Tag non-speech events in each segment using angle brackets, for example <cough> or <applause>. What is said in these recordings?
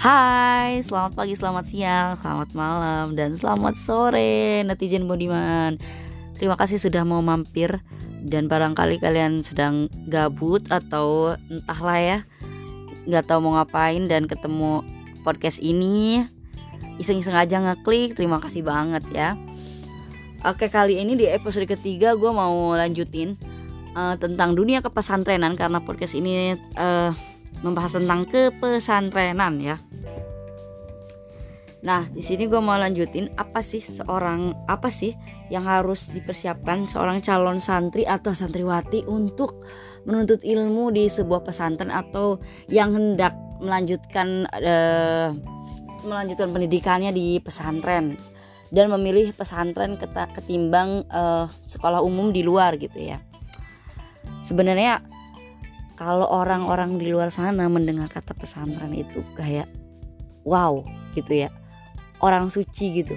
Hai, selamat pagi, selamat siang, selamat malam, dan selamat sore netizen Budiman. Terima kasih sudah mau mampir Dan barangkali kalian sedang gabut atau entahlah ya Gak tahu mau ngapain dan ketemu podcast ini. Iseng-iseng aja ngeklik, terima kasih banget ya. Oke kali ini di episode ketiga gue mau lanjutin uh, Tentang dunia kepesantrenan Karena podcast ini uh, membahas tentang kepesantrenan ya Nah, di sini gue mau lanjutin apa sih seorang apa sih yang harus dipersiapkan seorang calon santri atau santriwati untuk menuntut ilmu di sebuah pesantren atau yang hendak melanjutkan uh, melanjutkan pendidikannya di pesantren dan memilih pesantren ketimbang uh, sekolah umum di luar gitu ya. Sebenarnya kalau orang-orang di luar sana mendengar kata pesantren itu kayak wow gitu ya orang suci gitu.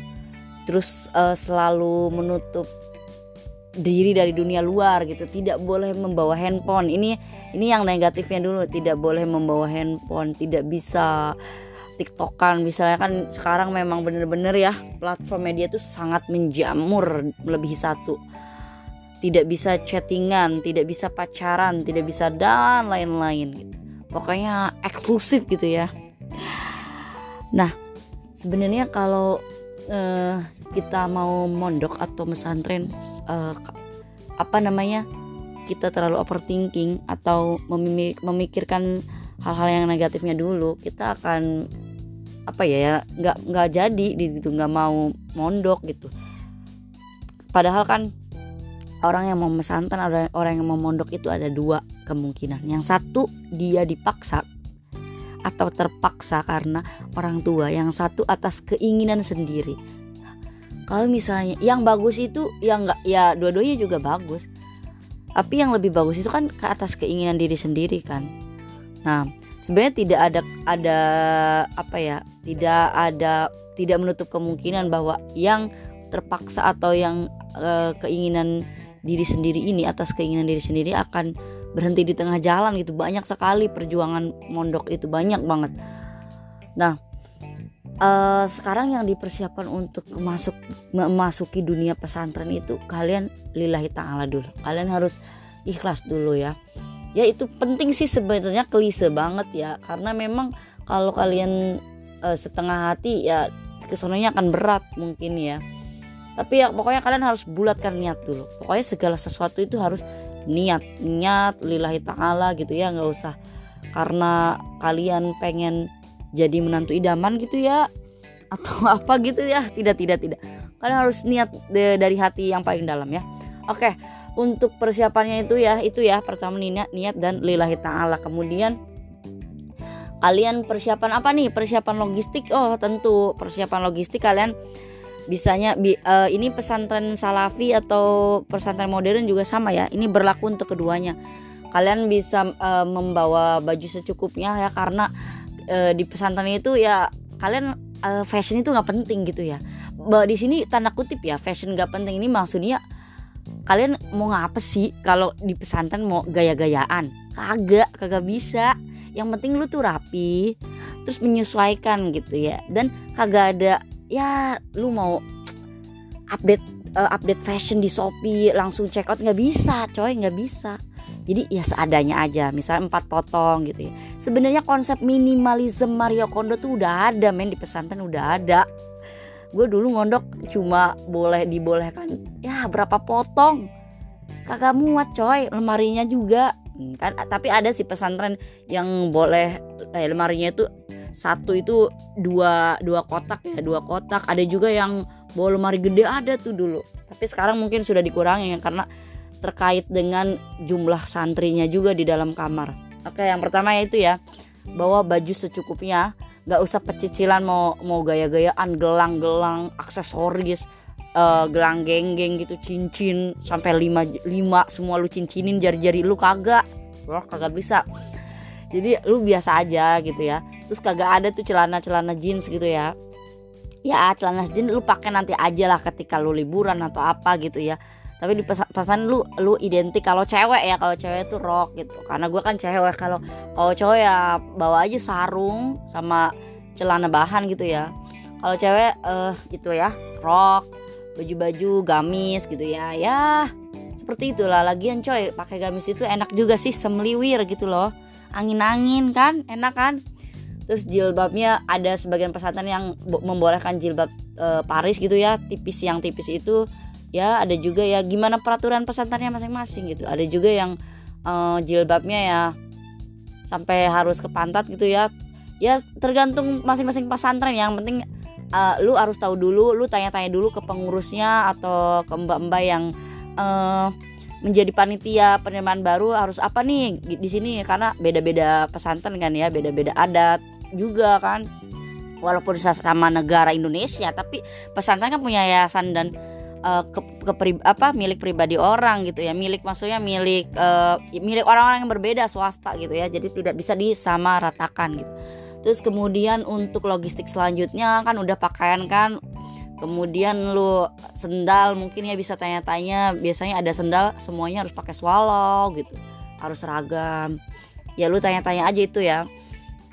Terus uh, selalu menutup diri dari dunia luar gitu. Tidak boleh membawa handphone. Ini ini yang negatifnya dulu. Tidak boleh membawa handphone. Tidak bisa tiktokan. Misalnya kan sekarang memang bener-bener ya platform media tuh sangat menjamur lebih satu. Tidak bisa chattingan tidak bisa pacaran tidak bisa dan lain-lain gitu. Pokoknya eksklusif gitu ya. Nah sebenarnya kalau uh, kita mau mondok atau mesantren uh, apa namanya kita terlalu overthinking atau memikirkan hal-hal yang negatifnya dulu kita akan apa ya nggak nggak jadi gitu nggak mau mondok gitu. Padahal kan orang yang mau mesantren ada orang yang mau mondok itu ada dua kemungkinan. Yang satu dia dipaksa atau terpaksa karena orang tua, yang satu atas keinginan sendiri. Kalau misalnya yang bagus itu yang enggak ya dua-duanya juga bagus. Tapi yang lebih bagus itu kan ke atas keinginan diri sendiri kan. Nah, sebenarnya tidak ada ada apa ya? Tidak ada tidak menutup kemungkinan bahwa yang terpaksa atau yang e, keinginan diri sendiri ini atas keinginan diri sendiri akan berhenti di tengah jalan gitu. Banyak sekali perjuangan mondok itu banyak banget. Nah uh, sekarang yang dipersiapkan untuk masuk memasuki dunia pesantren itu kalian lillahi ta'ala dulu. Kalian harus ikhlas dulu ya. Ya itu penting sih sebetulnya klise banget ya. Karena memang kalau kalian uh, setengah hati ya kesononya akan berat mungkin ya. Tapi ya pokoknya kalian harus bulatkan niat dulu. Pokoknya segala sesuatu itu harus niat niat lillahi ta'ala gitu ya nggak usah. Karena kalian pengen jadi menantu idaman gitu ya atau <laughs> apa gitu ya tidak tidak tidak. Kalian harus niat dari hati yang paling dalam ya. Oke untuk persiapannya itu ya itu ya. Pertama niat niat dan lillahi ta'ala. Kemudian kalian persiapan apa nih? Persiapan logistik? Oh tentu. Persiapan logistik kalian bisanya bi, uh, ini pesantren salafi atau pesantren modern juga sama ya. Ini berlaku untuk keduanya. Kalian bisa uh, membawa baju secukupnya ya karena uh, di pesantren itu ya kalian uh, fashion itu nggak penting gitu ya. Di sini tanda kutip ya fashion nggak penting. Ini maksudnya kalian mau ngapa sih kalau di pesantren mau gaya-gayaan? Kagak kagak bisa. Yang penting lu tuh rapi terus menyesuaikan gitu ya. Dan kagak ada ya lu mau update uh, update fashion di Shopee langsung check out nggak bisa coy nggak bisa. Jadi ya seadanya aja misalnya empat potong gitu ya. Sebenarnya konsep minimalism Mario Kondo tuh udah ada men di pesantren udah ada. Gue dulu ngondok cuma boleh dibolehkan ya berapa potong? Kagak muat coy lemarinya juga. Hmm, kan tapi ada sih pesantren yang boleh eh, lemarinya itu satu itu dua dua kotak ya dua kotak. Ada juga yang bawa lemari gede ada tuh dulu. Tapi sekarang mungkin sudah dikurangi ya karena terkait dengan jumlah santrinya juga di dalam kamar. Oke yang pertama yaitu ya bawa baju secukupnya. Nggak usah pecicilan mau mau gaya-gayaan gelang-gelang aksesoris uh, gelang geng-geng gitu cincin sampai lima lima semua lu cincinin jari-jari lu kagak. Loh kagak bisa. Jadi lu biasa aja gitu ya terus kagak ada tuh celana-celana jeans gitu ya. Ya celana jeans lu pakai nanti aja lah ketika lu liburan atau apa gitu ya. Tapi di pesan lu lu identik kalau cewek ya kalau cewek tuh rok gitu. Karena gue kan cewek kalau kalau cowok ya bawa aja sarung sama celana bahan gitu ya. Kalau cewek uh, gitu ya rok baju-baju gamis gitu ya. Ya seperti itulah. Lagian coy pakai gamis itu enak juga sih semliwir gitu loh. Angin-angin kan enak kan terus jilbabnya ada sebagian pesantren yang membolehkan jilbab e, Paris gitu ya tipis yang tipis itu ya ada juga ya gimana peraturan pesantrennya masing-masing gitu. Ada juga yang e, jilbabnya ya sampai harus ke pantat gitu ya. Ya tergantung masing-masing pesantren yang penting uh, lu harus tahu dulu lu tanya-tanya dulu ke pengurusnya atau ke mbak-mbak yang uh, menjadi panitia penerimaan baru harus apa nih di sini karena beda-beda pesantren kan ya beda-beda adat juga kan. Walaupun sama negara Indonesia tapi pesantren kan punya yayasan dan uh, ke, ke pri, apa milik pribadi orang gitu ya. Milik maksudnya milik uh, milik orang-orang yang berbeda swasta gitu ya. Jadi tidak bisa disamaratakan gitu. Terus kemudian untuk logistik selanjutnya kan udah pakaian kan. Kemudian lu sendal mungkin ya bisa tanya-tanya. Biasanya ada sendal semuanya harus pakai swallow gitu. Harus seragam. Ya lu tanya-tanya aja itu ya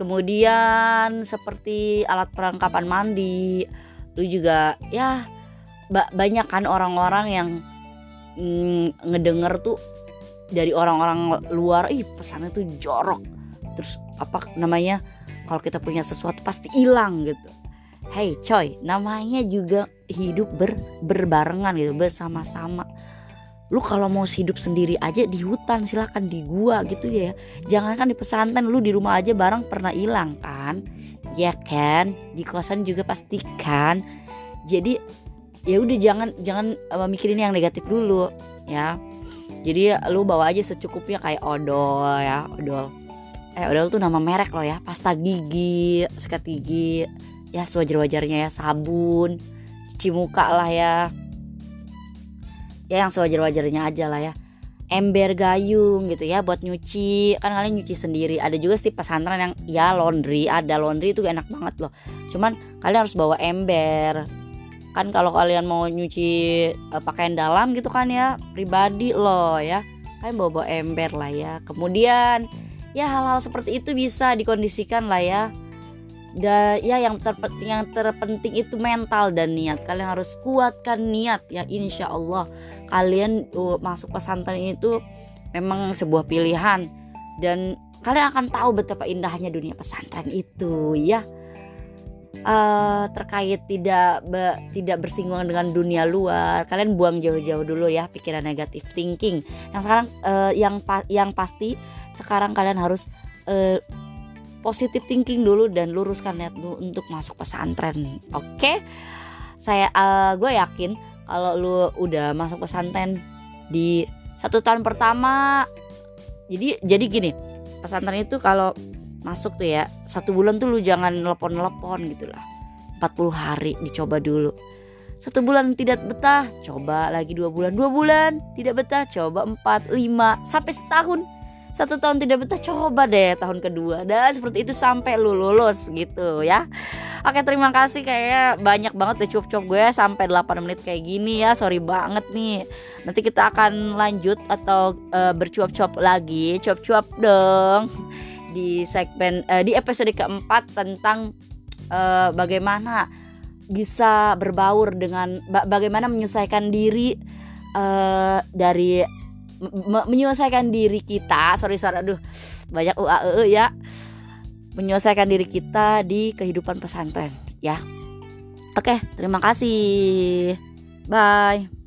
kemudian seperti alat perlengkapan mandi lu juga ya banyak kan orang-orang yang mm, ngedenger tuh dari orang-orang luar ih pesannya tuh jorok. Terus apa namanya kalau kita punya sesuatu pasti hilang gitu. Hey coy namanya juga hidup ber berbarengan gitu bersama-sama lu kalau mau hidup sendiri aja di hutan silahkan di gua gitu ya. Jangan kan di pesantren lu di rumah aja barang pernah hilang kan? Ya kan? Di kosan juga pastikan jadi ya udah jangan jangan uh, mikirin yang negatif dulu ya. Jadi lu bawa aja secukupnya kayak odol ya odol. Eh odol tuh nama merek loh ya pasta gigi sikat gigi ya sewajar-wajarnya ya sabun cuci muka lah ya ya yang sewajar-wajarnya aja lah ya. Ember gayung gitu ya buat nyuci. Kan kalian nyuci sendiri. Ada juga sih pesantren yang ya laundry. Ada laundry itu enak banget loh. Cuman kalian harus bawa ember. Kan kalau kalian mau nyuci uh, pakaian dalam gitu kan ya pribadi loh ya. Kalian bawa bawa ember lah ya. Kemudian ya hal-hal seperti itu bisa dikondisikan lah ya. Dan ya yang terpenting yang terpenting itu mental dan niat. Kalian harus kuatkan niat ya insya Allah kalian uh, masuk pesantren itu memang sebuah pilihan. Dan kalian akan tahu betapa indahnya dunia pesantren itu ya. Uh, terkait tidak be, tidak bersinggungan dengan dunia luar kalian buang jauh-jauh dulu ya pikiran negatif thinking. Yang sekarang uh, yang pa, yang pasti sekarang kalian harus uh, positif thinking dulu dan luruskan niat dulu untuk masuk pesantren oke? Okay? saya uh, gue yakin kalau lu udah masuk pesantren di satu tahun pertama jadi jadi gini pesantren itu kalau masuk tuh ya satu bulan tuh lu jangan telepon-telepon gitu lah 40 hari dicoba dulu. Satu bulan tidak betah coba lagi dua bulan. Dua bulan tidak betah coba empat lima sampai setahun satu tahun tidak betah coba deh tahun kedua. Dan seperti itu sampai lu lulus gitu ya. Oke terima kasih kayak banyak banget deh cuap-cuap gue sampai 8 menit kayak gini ya. Sorry banget nih. Nanti kita akan lanjut atau uh, bercuap-cuap lagi. Cuap-cuap dong. Di segmen uh, di episode keempat tentang uh, bagaimana bisa berbaur dengan ba bagaimana menyelesaikan diri uh, dari me menyelesaikan diri kita. Sorry sorry aduh. Banyak uae ya. Menyelesaikan diri kita di kehidupan pesantren ya. Oke terima kasih. Bye